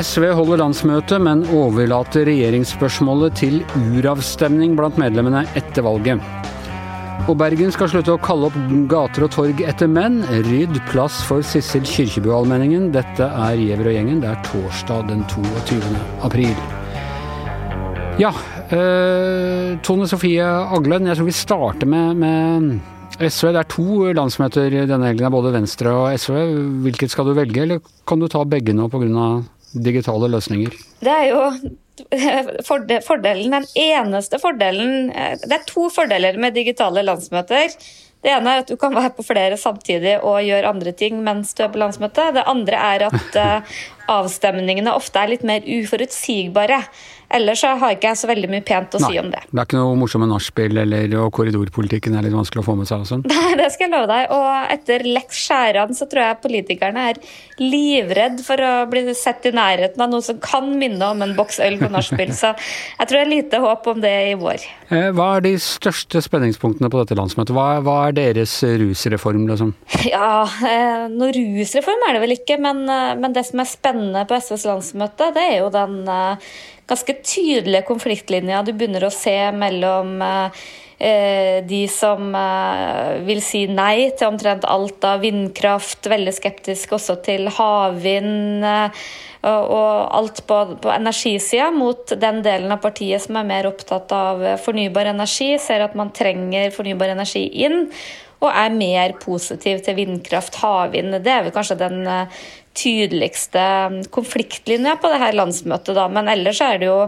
SV holder landsmøte, men overlater regjeringsspørsmålet til uravstemning blant medlemmene etter valget. Og Bergen skal slutte å kalle opp gater og torg etter menn. Rydd plass for Sissel Kyrkjebø-allmenningen. Dette er Giæver og gjengen. Det er torsdag den 22. april. Ja, eh, Tone Sofie Aglen, jeg tror vi starter med, med SV. Det er to landsmøter denne helgen, både Venstre og SV. Hvilket skal du velge, eller kan du ta begge nå pga digitale løsninger? Det er jo fordelen, den eneste fordelen eh, Det er to fordeler med digitale landsmøter. Det ene er at du kan være på flere samtidig og gjøre andre ting mens du er på landsmøtet. Det andre er at eh, avstemningene ofte er litt mer uforutsigbare. Ellers så har ikke jeg så veldig mye pent å Nei, si om det. Det er ikke noe morsomme nachspiel eller og korridorpolitikken er litt vanskelig å få med seg? Sånn. Nei, det skal jeg love deg. Og etter Lex Skjæran så tror jeg politikerne er livredd for å bli sett i nærheten av noe som kan minne om en boks øl på nachspiel. Så jeg tror det er lite håp om det i vår. Eh, hva er de største spenningspunktene på dette landsmøtet? Hva, hva er deres rusreform, liksom? Ja, eh, noe rusreform er det vel ikke, men, eh, men det som er spennende på SVs landsmøte, det er jo den ganske tydelige konfliktlinja du begynner å se mellom eh, de som eh, vil si nei til omtrent alt av vindkraft, veldig skeptisk også til havvind eh, og alt på, på energisida, mot den delen av partiet som er mer opptatt av fornybar energi, ser at man trenger fornybar energi inn og er mer positiv til vindkraft, havvind. Det er vel kanskje den tydeligste konfliktlinja på det her landsmøtet, da. Men ellers er det jo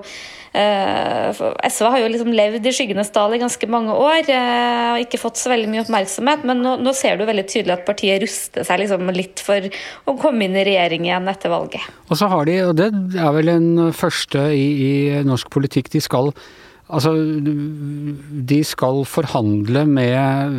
eh, SV har jo liksom levd i skyggenes dal i ganske mange år eh, og ikke fått så veldig mye oppmerksomhet. Men nå, nå ser du veldig tydelig at partiet ruster seg liksom litt for å komme inn i regjering igjen etter valget. Og så har de, og det er vel en første i, i norsk politikk, de skal Altså, de skal forhandle med,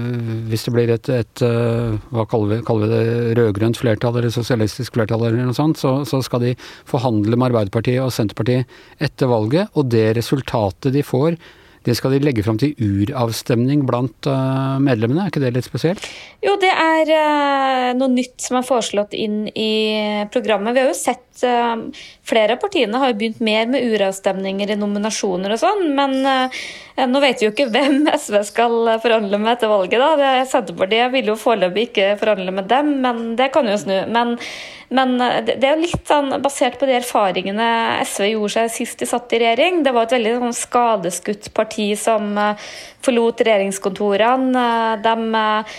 hvis det blir et, et hva kaller vi, kaller vi det, rød-grønt flertall eller sosialistisk flertall eller noe sånt, så, så, skal de forhandle med Arbeiderpartiet og Senterpartiet etter valget. Og det resultatet de får, det skal de legge fram til uravstemning blant uh, medlemmene, er ikke det litt spesielt? Jo, det er uh, noe nytt som er foreslått inn i programmet. Vi har jo sett uh, flere av partiene har jo begynt mer med uravstemninger i nominasjoner og sånn, men nå vet vi jo ikke hvem SV skal forhandle med etter valget. da. Senterpartiet vil jo foreløpig ikke forhandle med dem, men det kan jo snu. Men men eh, det er litt sånn basert på de erfaringene SV gjorde seg sist de satt i regjering. Det var et veldig sånn skadeskutt parti som eh, forlot regjeringskontorene. Eh, de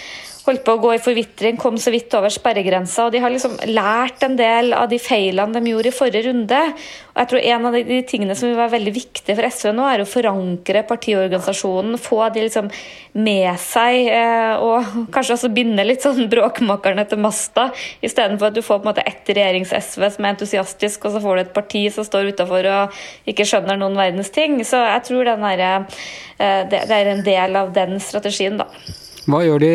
holdt på å gå i forvitring, kom så vidt over sperregrensa. Og de har liksom lært en del av de feilene de gjorde i forrige runde. Og jeg tror En av de, tingene som vil være veldig viktig for SV nå, er å forankre partiorganisasjonen. Få de liksom med seg, eh, og kanskje også binde litt sånn bråkmakerne til masta. Istedenfor at du får på en måte ett regjerings-SV som er entusiastisk, og så får du et parti som står utafor og ikke skjønner noen verdens ting. Så jeg tror der, eh, det er en del av den strategien, da. Hva gjør de,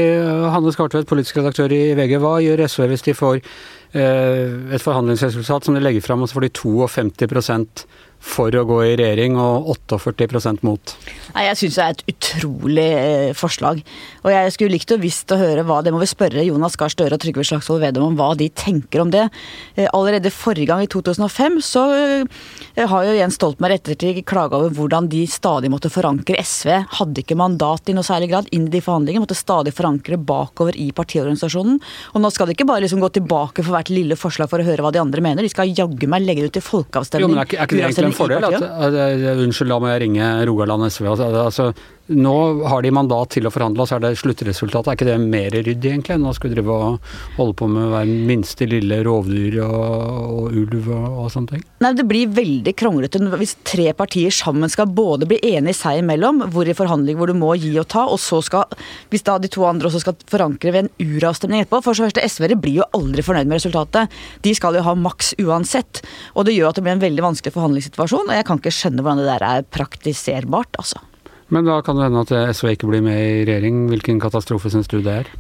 Hanne Skartvedt, politisk redaktør i VG, hva gjør SV hvis de får eh, et forhandlingsresultat som de legger fram, og så får de 52 for å gå i regjering, og 48% mot? Nei, Jeg syns det er et utrolig eh, forslag. Og jeg skulle likt å visst å høre hva Det må vi spørre Jonas Gahr Støre og Trygve Slagsvold Vedum om hva de tenker om det. Eh, allerede forrige gang, i 2005, så eh, har jo Jens Stoltenberg ettertid klaga over hvordan de stadig måtte forankre SV. Hadde ikke mandat i noe særlig grad inn i de forhandlingene, måtte stadig forankre bakover i partiorganisasjonen. Og nå skal de ikke bare liksom gå tilbake for hvert lille forslag for å høre hva de andre mener, de skal jaggu meg legge det ut til folkeavstemning. Jo, men er ikke, er ikke en fordel? At, at, unnskyld, la meg ringe Rogaland SV. Altså, nå har de mandat til å forhandle, og så er det sluttresultatet. Er ikke det mer ryddig, egentlig, enn å skulle drive og holde på med hver minste lille rovdyr og, og ulv og, og, sånne ting? Nei, det blir veldig kronglete hvis tre partier sammen skal både bli enige seg imellom, hvor i forhandling hvor du må gi og ta, og så skal, hvis da de to andre også skal forankre ved en uravstemning etterpå For så første, SV-ere blir jo aldri fornøyd med resultatet. De skal jo ha maks uansett. Og det gjør at det blir en veldig vanskelig forhandlingssituasjon, og jeg kan ikke skjønne hvordan det der er praktiserbart, altså. Men da kan det hende at SV ikke blir med i regjering. Hvilken katastrofe syns du det er?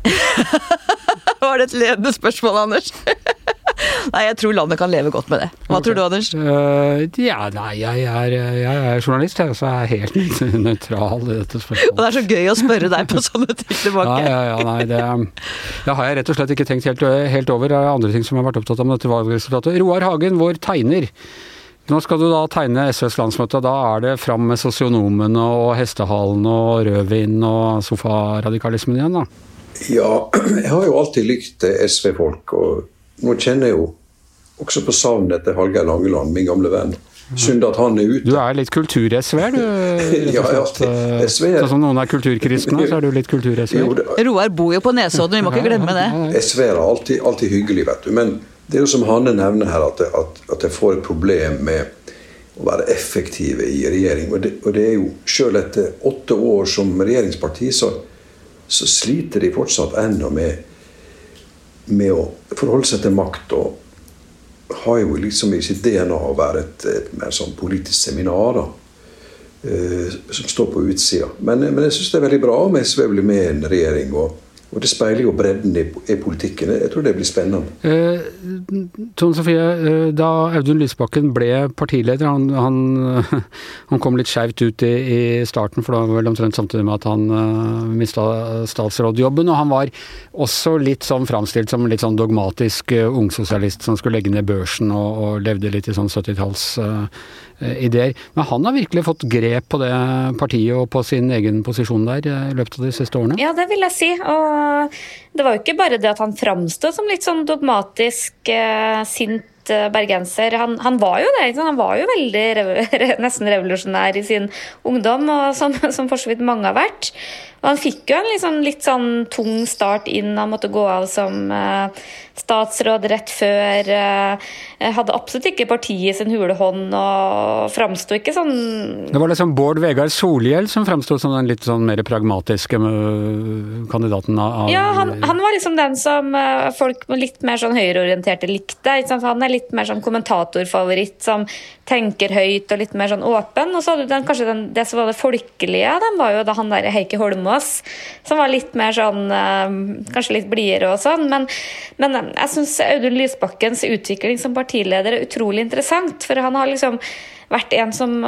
Var det et ledende spørsmål, Anders? Nei, jeg tror landet kan leve godt med det. Hva okay. tror du, Anders? Uh, ja, nei, jeg er, jeg er journalist, jeg, så jeg er helt nøytral i dette spørsmålet. Og det er så gøy å spørre deg på sånne ting tilbake. Ja, ja, ja, nei, det, det, har jeg rett og slett ikke tenkt helt, helt over. Det er andre ting som jeg har vært opptatt av med dette valgresultatet. Roar Hagen, vår tegner. Nå skal du da tegne SVs landsmøte. Da er det fram med sosionomene og hestehalen og rødvin og sofaradikalismen igjen, da? Ja, jeg har jo alltid likt SV-folk. Og nå kjenner jeg jo også på savnet etter Hallgeir Langeland, min gamle venn. Synd at han er ute. Du er litt kultur-SV-er, du? ja, ja, SV Sånn som noen er kulturkristne, så er du litt kultur-SV-er? Roar bor jo på Nesodden, vi må ikke glemme det. SV er alltid, alltid hyggelig, vet du. Men det er jo som Hanne nevner her, at, at, at jeg får et problem med å være effektive i regjering. Og det, og det er jo Selv etter åtte år som regjeringsparti, så, så sliter de fortsatt ennå med, med å forholde seg til makt. Og har jo liksom i sitt DNA å være et, et mer sånn politisk seminar da, uh, som står på utsida. Men, men jeg syns det er veldig bra om SV blir med i en regjering. og og det speiler jo bredden i, politikken. Jeg tror det blir spennende. Eh, Tone Sofie, eh, da Audun Lysbakken ble partileder, han, han, han kom litt skeivt ut i, i, starten, for det var vel omtrent samtidig med at han uh, eh, mista statsrådjobben. Og han var også litt sånn framstilt som litt sånn dogmatisk uh, ungsosialist som skulle legge ned børsen og, og levde litt i sånn 70-talls uh, ideer. Men han har virkelig fått grep på det partiet og på sin egen posisjon der i løpet av de siste årene? Ja, det vil jeg si. Og det var jo ikke bare det at han framsto som litt sånn dogmatisk eh, sint eh, bergenser. Han, han, var jo det. Han var jo veldig nesten revolusjonær i sin ungdom, og som, som for så vidt mange har vært. Og han fikk jo en liksom, litt sånn tung start inn. Han måtte gå av som uh, statsråd rett før. Uh, hadde absolutt ikke partiet sin hule hånd og framsto ikke sånn Det var liksom Bård Vegar Solhjell som framsto som den litt sånn mer pragmatiske kandidaten av Ja, han, han var liksom den som folk litt mer sånn høyreorienterte likte. Han er litt mer sånn kommentatorfavoritt som tenker høyt og litt mer sånn åpen. Og så hadde du den, kanskje den, det som var det folkelige, den var jo da han der Heikki Holmås, som var litt mer sånn øh, Kanskje litt blidere og sånn. Men, men jeg syns Audun Lysbakkens utvikling som partileder er utrolig interessant. For han har liksom vært en som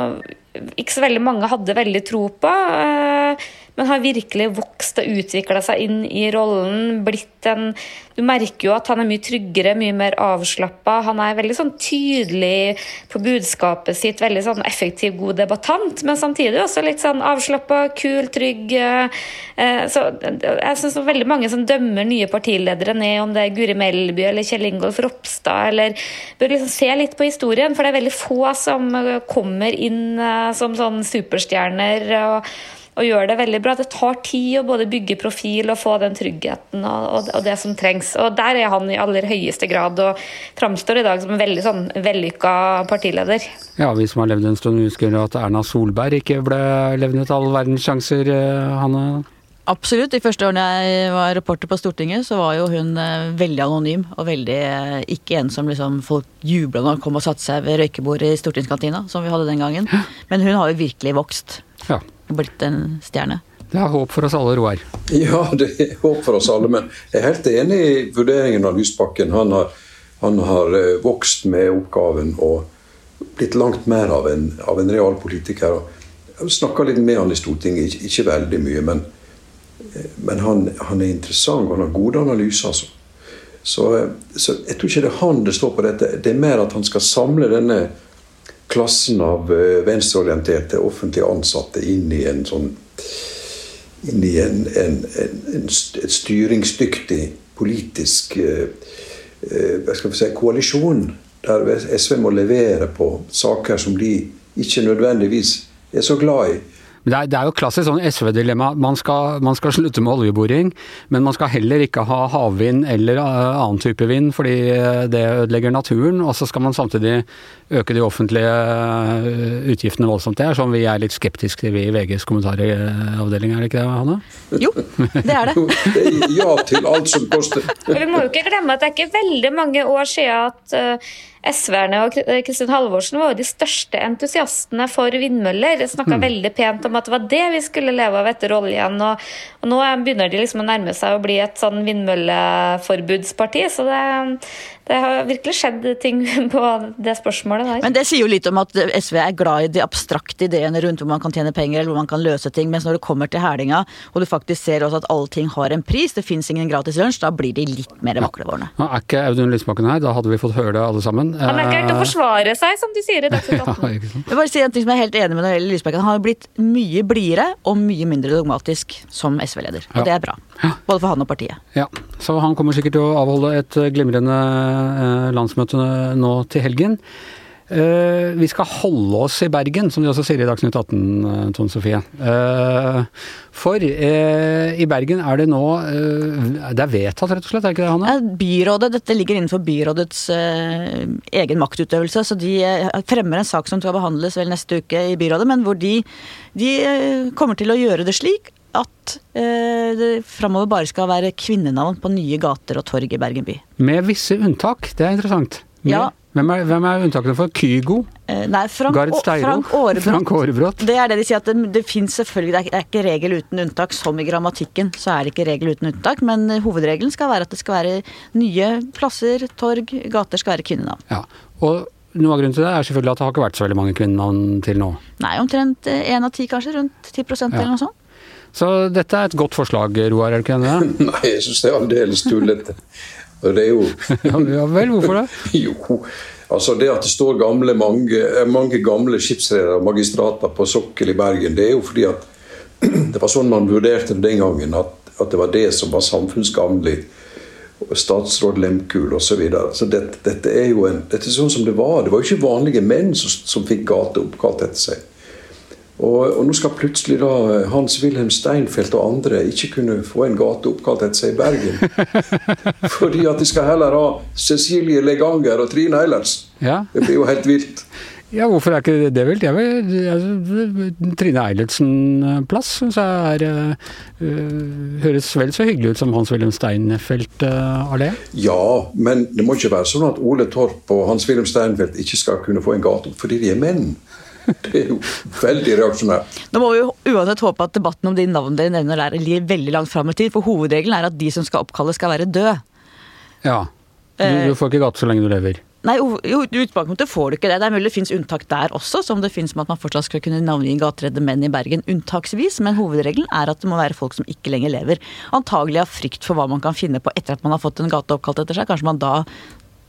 ikke så veldig mange hadde veldig tro på. Øh, men har virkelig vokst og utvikla seg inn i rollen. blitt en, Du merker jo at han er mye tryggere, mye mer avslappa. Han er veldig sånn tydelig på budskapet sitt, veldig sånn effektiv, god debattant. Men samtidig også litt sånn avslappa, kul, trygg. Eh, så jeg syns veldig mange som dømmer nye partiledere ned, om det er Guri Melby eller Kjell Ingolf Ropstad, eller bør liksom se litt på historien. For det er veldig få som kommer inn eh, som sånn superstjerner. og og gjør det veldig bra. Det tar tid å både bygge profil og få den tryggheten og, og, og, det som trengs. Og der er han i aller høyeste grad og framstår i dag som en veldig sånn vellykka partileder. Ja, vi som har levd en stund husker at Erna Solberg ikke ble levnet all verdens sjanser, eh, Hanne? Absolutt. De første årene jeg var reporter på Stortinget, så var jo hun eh, veldig anonym og veldig eh, ikke en som liksom folk jubla når hun kom og satte seg ved røykebordet i stortingskantina, som vi hadde den gangen. Men hun har jo virkelig vokst. Ja blitt en stjerne. Det er håp for oss alle, Roar. Ja, det er håp for oss alle. Men jeg er helt enig i vurderingen av Lysbakken. Han har, han har eh, vokst med oppgaven og blitt langt mer av en, av en realpolitiker. Jeg snakka litt med han i Stortinget, ikke, veldig mye, men, men han, han, er interessant og han har gode analyser. Altså. Så, eh, så, jeg tror ikke det er han det står på dette. Det er mer at han skal samle denne klassen av eh, venstreorienterte offentlige ansatte inn i en sånn inn i en, en, en, et styringsdyktig politisk eh, hva skal vi si, koalisjon. Der SV må levere på saker som de ikke nødvendigvis er så glad i. Det er, det er jo klassisk sånn SV-dilemma. Man, man, skal slutte med oljeboring, men man skal heller ikke ha havvind eller uh, annen type vind, fordi eh, det ødelegger naturen. Og så skal man samtidig øke de offentlige uh, utgiftene voldsomt. Det er sånn vi er litt skeptiske til vi i VGs kommentaravdeling, er det ikke det, Hanne? Jo, det er det. ja til alt som koster. Vi må jo ikke glemme at det er ikke veldig mange år siden at uh, SV-erne og Kristin Halvorsen var jo de største entusiastene for vindmøller. Snakka mm. veldig pent om at det var det vi skulle leve av etter oljen. Og, og, nå begynner de liksom å nærme seg å bli et sånn vindmølleforbudsparti. Så det, det har virkelig skjedd ting på det spørsmålet der. Men det sier jo litt om at SV er glad i de abstrakte ideene rundt hvor man kan tjene penger eller hvor man kan løse ting. Mens når det kommer til hælinga, og du faktisk ser også at allting har en pris, det fins ingen gratis lunsj, da blir de litt mer vaklevårende. Ja. er ikke Audun Lysbakken her, da hadde vi fått høre det alle sammen. Han er ikke helt å forsvare seg, som de sier i Dagsnytt 18. ja, jeg bare si en ting som jeg er helt enig med når det gjelder Lysbakken. Han har blitt mye blidere og mye mindre dogmatisk som SV-leder. Og ja. det er bra. Både for han og partiet. Ja, så han kommer sikkert til å avholde et glimrende eh, landsmøte nå til helgen. Uh, vi skal holde oss i Bergen, som de også sier i Dagsnytt 18, uh, eh, Tone Sofie. Uh, for i Bergen er det nå Det er vedtatt, rett og slett, er ikke det, Hanne? Byrådet, Dette ligger innenfor byrådets egen maktutøvelse. Så de fremmer en sak som skal behandles vel neste uke i byrådet, men hvor de, de kommer til å gjøre det slik at eh, det framover bare skal være kvinnenavn på nye gater og torg i Bergen by. Med visse unntak, det er interessant. Ja. Hvem er, hvem er, unntakene for? Kygo? Eh, nei, Frank, Gard Steiro? Frank Aarebrot. Frank Aarebrot. Det er det de sier, at det, det fins selvfølgelig Det er ikke regel uten unntak. Som i grammatikken så er det ikke regel uten unntak. Men hovedregelen skal være at det skal være nye plasser, torg, gater skal være kvinnenavn. Ja, og noe av grunnen til det er selvfølgelig at det har ikke vært så veldig mange kvinnenavn til nå. Nei, omtrent én av ti kanskje. Rundt 10 ja. eller noe sånt. Så dette er et godt forslag, Roar, er det ikke det? Nei, jeg syns det er aldeles tullete. Og det er jo Ja vel, hvorfor det? jo, altså det at det står gamle, mange, eh, mange gamle skipsredere og magistrater på sokkel i Bergen, det er jo fordi at det var sånn man vurderte det den gangen, at, at det var det som var samfunnsgagnlig. Statsråd Lemkul osv. Så videre. så dette, dette, er jo en, dette er sånn som det var. Det var jo ikke vanlige menn som, som fikk gater oppkalt etter seg. Og, og, nå skal plutselig da eh, Hans-Wilhelm Steinfeld og andre ikke kunne få en gate oppkalt etter seg i Bergen. Fordi at de skal heller ha Cecilie Leganger og Trine Eilertsen. Ja. Det blir jo helt vilt. Ja, hvorfor er ikke det vilt? Jeg vil, jeg, Trine Eilertsen-plass syns jeg er uh, Høres vel så hyggelig ut som Hans-Wilhelm Steinfeld uh, allé? Ja, men det må ikke være sånn at Ole Torp og Hans-Wilhelm Steinfeld ikke skal kunne få en gate opp fordi de er menn. Det er jo veldig reaksjonært. Nå må vi jo uansett håpe at debatten om de navnene dere nevner der ligger veldig langt fram i tid, for hovedregelen er at de som skal oppkalles, skal være døde. Ja. Du, du, eh, får ikke gatt så lenge du lever. Nei, jo, i utgangspunktet får du ikke det. Det er mulig det finnes unntak der også, som det finnes med at man fortsatt skal kunne navngi gateredde menn i Bergen unntaksvis, men hovedregelen er at det må være folk som ikke lenger lever. Antagelig av frykt for hva man kan finne på etter at man har fått en gate oppkalt etter seg. Kanskje man da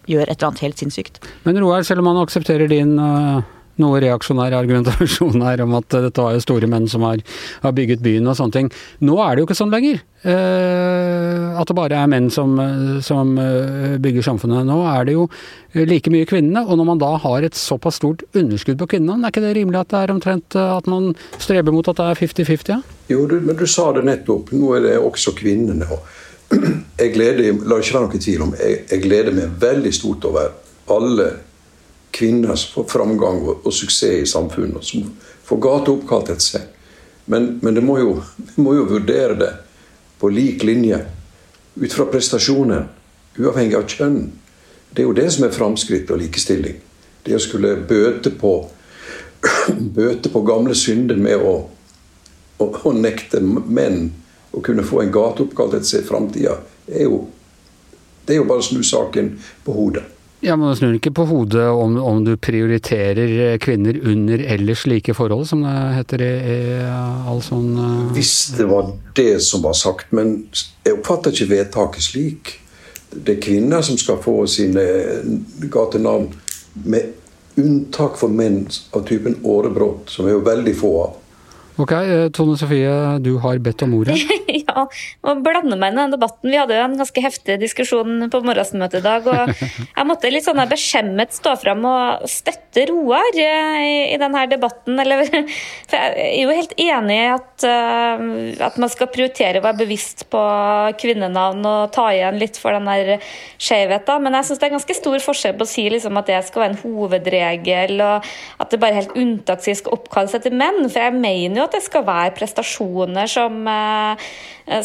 gjør et eller annet helt sinnssykt. Men Roar, selv om man aksepterer din uh noe reaksjonær argumentasjon her om at dette var jo store menn som har, har, bygget byen og sånne ting. Nå er det jo ikke sånn lenger. Eh, at det bare er menn som, som, eh, bygger samfunnet. Nå er det jo like mye kvinnene. Og når man da har et såpass stort underskudd på kvinnene, er ikke det rimelig at det er omtrent eh, at man streber mot at det er 50-50? Ja? Jo, du, men du sa det nettopp. Nå er det også kvinnene. og Jeg gleder, la ikke være noen tvil om, jeg, jeg gleder meg veldig stort over alle kvinner får framgang og, og, suksess i samfunnet, som får gata oppkalt etter seg. Men, men det må jo, vi må jo vurdere det på lik linje, ut fra prestasjonen, uavhengig av kjønn. Det er jo det som er framskritt og likestilling. Det å skulle bøte på, bøte på gamle synder med å, å, å, nekte menn å kunne få en gate oppkalt etter seg i framtida, det er jo bare å snu saken på hodet. Ja, men det snur ikke på hodet om, om, du prioriterer kvinner under eller slike forhold, som det heter i, i all sånn uh... Hvis det var det som var sagt, men jeg oppfatter ikke vedtaket slik. Det er kvinner som skal få sine gatenavn, med unntak for menn av typen årebrott, som er jo veldig få av. Ok, eh, Tone Sofie, du har bedt om ordet. ja, å blande meg inn i den debatten. Vi hadde jo en ganske heftig diskusjon på morgensmøtet i dag. og Jeg måtte litt sånn beskjemmet stå fram og støtte Roar i, i denne debatten. Eller, for jeg er jo helt enig i at, uh, at man skal prioritere å være bevisst på kvinnenavn og ta igjen litt for den der skjevheten. Men jeg syns det er ganske stor forskjell på å si liksom, at det skal være en hovedregel, og at det bare helt unntaksvis skal oppkalles etter menn. For jeg mener jo at det skal være prestasjoner som, eh,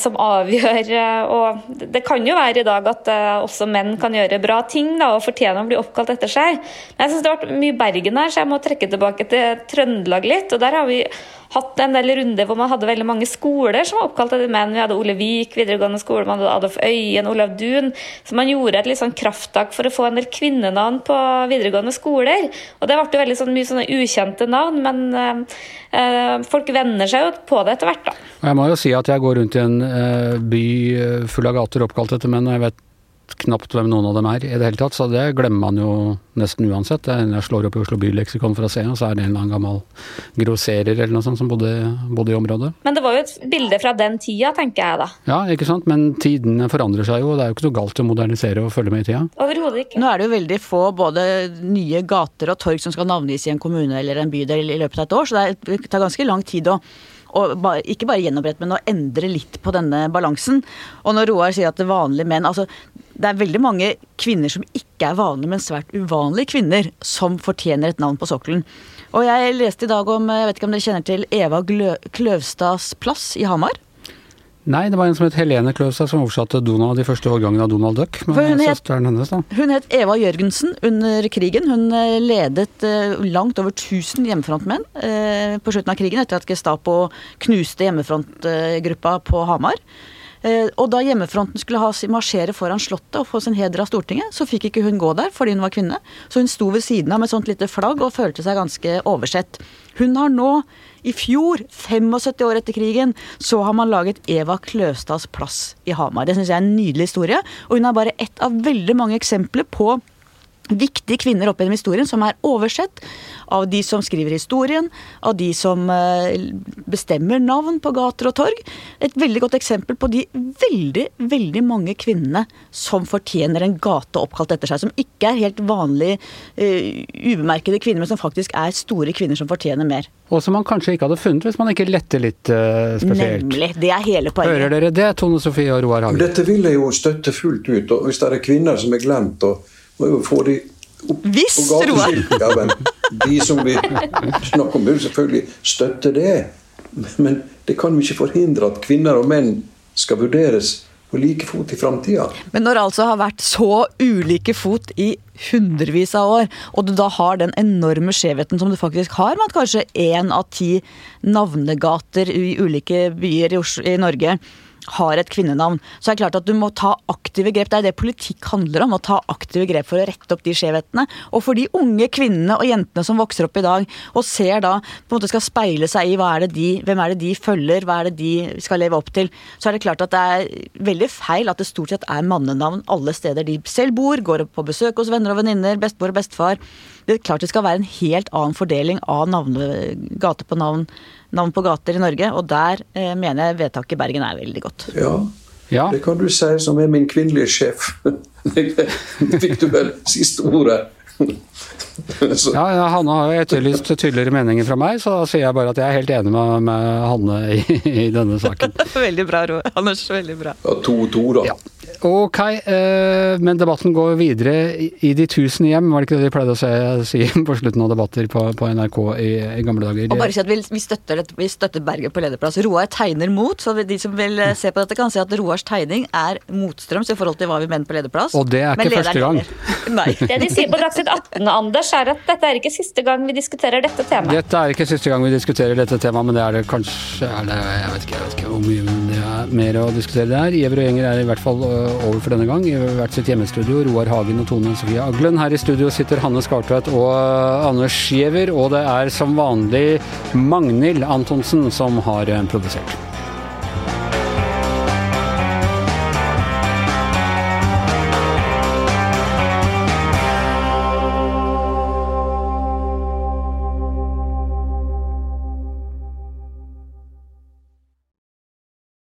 som avgjør. Og det kan jo være i dag at også menn kan gjøre bra ting da, og fortjene å bli oppkalt etter seg. Men jeg syns det har vært mye Bergen her, så jeg må trekke tilbake til Trøndelag litt. og der har vi hatt en del runder hvor man hadde veldig mange skoler som var oppkalt etter menn. Vi hadde Ole Vik videregående skole, man hadde Adolf Øyen, Olav Duun. Så man gjorde et litt sånn krafttak for å få en del kvinnenavn på videregående skoler. Og det ble jo veldig sånn, mye sånne ukjente navn, men øh, folk venner seg jo på det etter hvert, da. Jeg må jo si at jeg går rundt i en øh, by full av gater oppkalt etter menn, og jeg vet knapt hvem noen av dem er i det hele tatt, så det glemmer man jo nesten uansett. Jeg slår opp i Oslo byleksikon for å se, og så er det en eller annen gammel grosserer eller noe sånt som bodde, bodde, i området. Men det var jo et bilde fra den tida, tenker jeg da. Ja, ikke sant. Men tidene forandrer seg jo, og det er jo ikke noe galt å modernisere og følge med i tida. Overhodet ikke. Nå er det jo veldig få både nye gater og torg som skal navngis i en kommune eller en bydel i løpet av et år, så det tar ganske lang tid å og bare, ikke bare gjenopprette, men å endre litt på denne balansen. Og når Roar sier at det vanlige menn altså det er veldig mange kvinner som ikke er vanlige, men svært uvanlige kvinner, som fortjener et navn på sokkelen. Og jeg leste i dag om, jeg vet ikke om dere kjenner til Eva Kløvstads plass i Hamar? Nei, det var en som het Helene Kløvstad som oversatte Donald de første årgangene av Donald Duck. Med hun, het, hennes, hun het Eva Jørgensen under krigen. Hun eh, ledet eh, langt over 1000 hjemmefrontmenn eh, på slutten av krigen, etter at Gestapo knuste hjemmefrontgruppa på Hamar. Eh, og da hjemmefronten skulle ha, marsjere foran Slottet og få sin heder av Stortinget, så fikk ikke hun gå der fordi hun var kvinne. Så hun sto ved siden av med et sånt lite flagg og følte seg ganske oversett. Hun har nå, i fjor, 75 år etter krigen, så har man laget Eva Kløstads plass i Hamar. Det syns jeg er en nydelig historie. Og hun er bare ett av veldig mange eksempler på viktige kvinner opp gjennom historien som er oversett av de som skriver historien, av de som eh, bestemmer navn på gater og torg. Et veldig godt eksempel på de veldig, veldig mange kvinnene som fortjener en gate oppkalt etter seg. Som ikke er helt vanlige, uh, ubemerkede kvinner, men som faktisk er store kvinner som fortjener mer. Og som man kanskje ikke hadde funnet hvis man ikke lette litt uh, spesielt. Nemlig. Det er hele poenget. Hører dere det, Tone Sofie og Roar Hagen? Dette vil jeg jo støtte fullt ut. og Hvis det er kvinner som er glemt og få de opp gateskiltet. Ja, de som vi snakker om, vil selvfølgelig støtte det. Men det kan jo ikke forhindre at kvinner og menn skal vurderes på like fot i framtida. Men når det altså har vært så ulike fot i hundrevis av år, og du da har den enorme skjevheten som du faktisk har med at kanskje én av ti navnegater i ulike byer i Norge har et kvinnenavn. Så er det klart at du må ta aktive grep. Det er det politikk handler om. Å ta aktive grep for å rette opp de skjevhetene. Og for de unge kvinnene og jentene som vokser opp i dag og ser da på en måte skal speile seg i er de, hvem er det de følger, hva er det de skal leve opp til, så er det klart at det er veldig feil at det stort sett er mannenavn alle steder de selv bor, går på besøk hos venner og venninner, bestemor og bestefar. Det er klart det skal være en helt annen fordeling av navne, gate på navn navn på gater i Norge, og der eh, mener jeg vedtaket i Bergen er veldig godt. Ja, ja. det kan du si, som er min kvinnelige sjef. Fikk du vel siste ordet? ja, ja, Hanne har jo etterlyst tydeligere meninger fra meg, så da sier jeg bare at jeg er helt enig med, med Hanne i, i, denne saken. veldig bra, Anders. Veldig bra. Ja, to-to, da. Ja. Ok, eh, men debatten går videre i de tusen hjem, var det ikke det de pleide å si, si på slutten av debatter på, på NRK i, i, gamle dager? Og bare si at vi, vi, støtter, vi støtter Bergen på lederplass. Roar tegner mot, så de som vil eh, se på dette, kan si at Roars tegning er motstrøms i forhold til hva vi mener på lederplass. Og det er ikke første gang. Nei. Det de sier på Dagsnytt 18, Anders, er at dette er ikke siste gang vi diskuterer dette temaet. Dette er ikke siste gang vi diskuterer dette temaet, men det er det kanskje er det, jeg, vet ikke, jeg vet ikke hvor mye det er mer å diskutere det her. Gjever og Gjenger er i hvert fall over for denne gang. I hvert sitt hjemmestudio. Roar Hagen og Tone Sofie Aglen. Her i studio sitter Hanne Skartveit og Anders Giæver, og det er som vanlig Magnhild Antonsen som har produsert.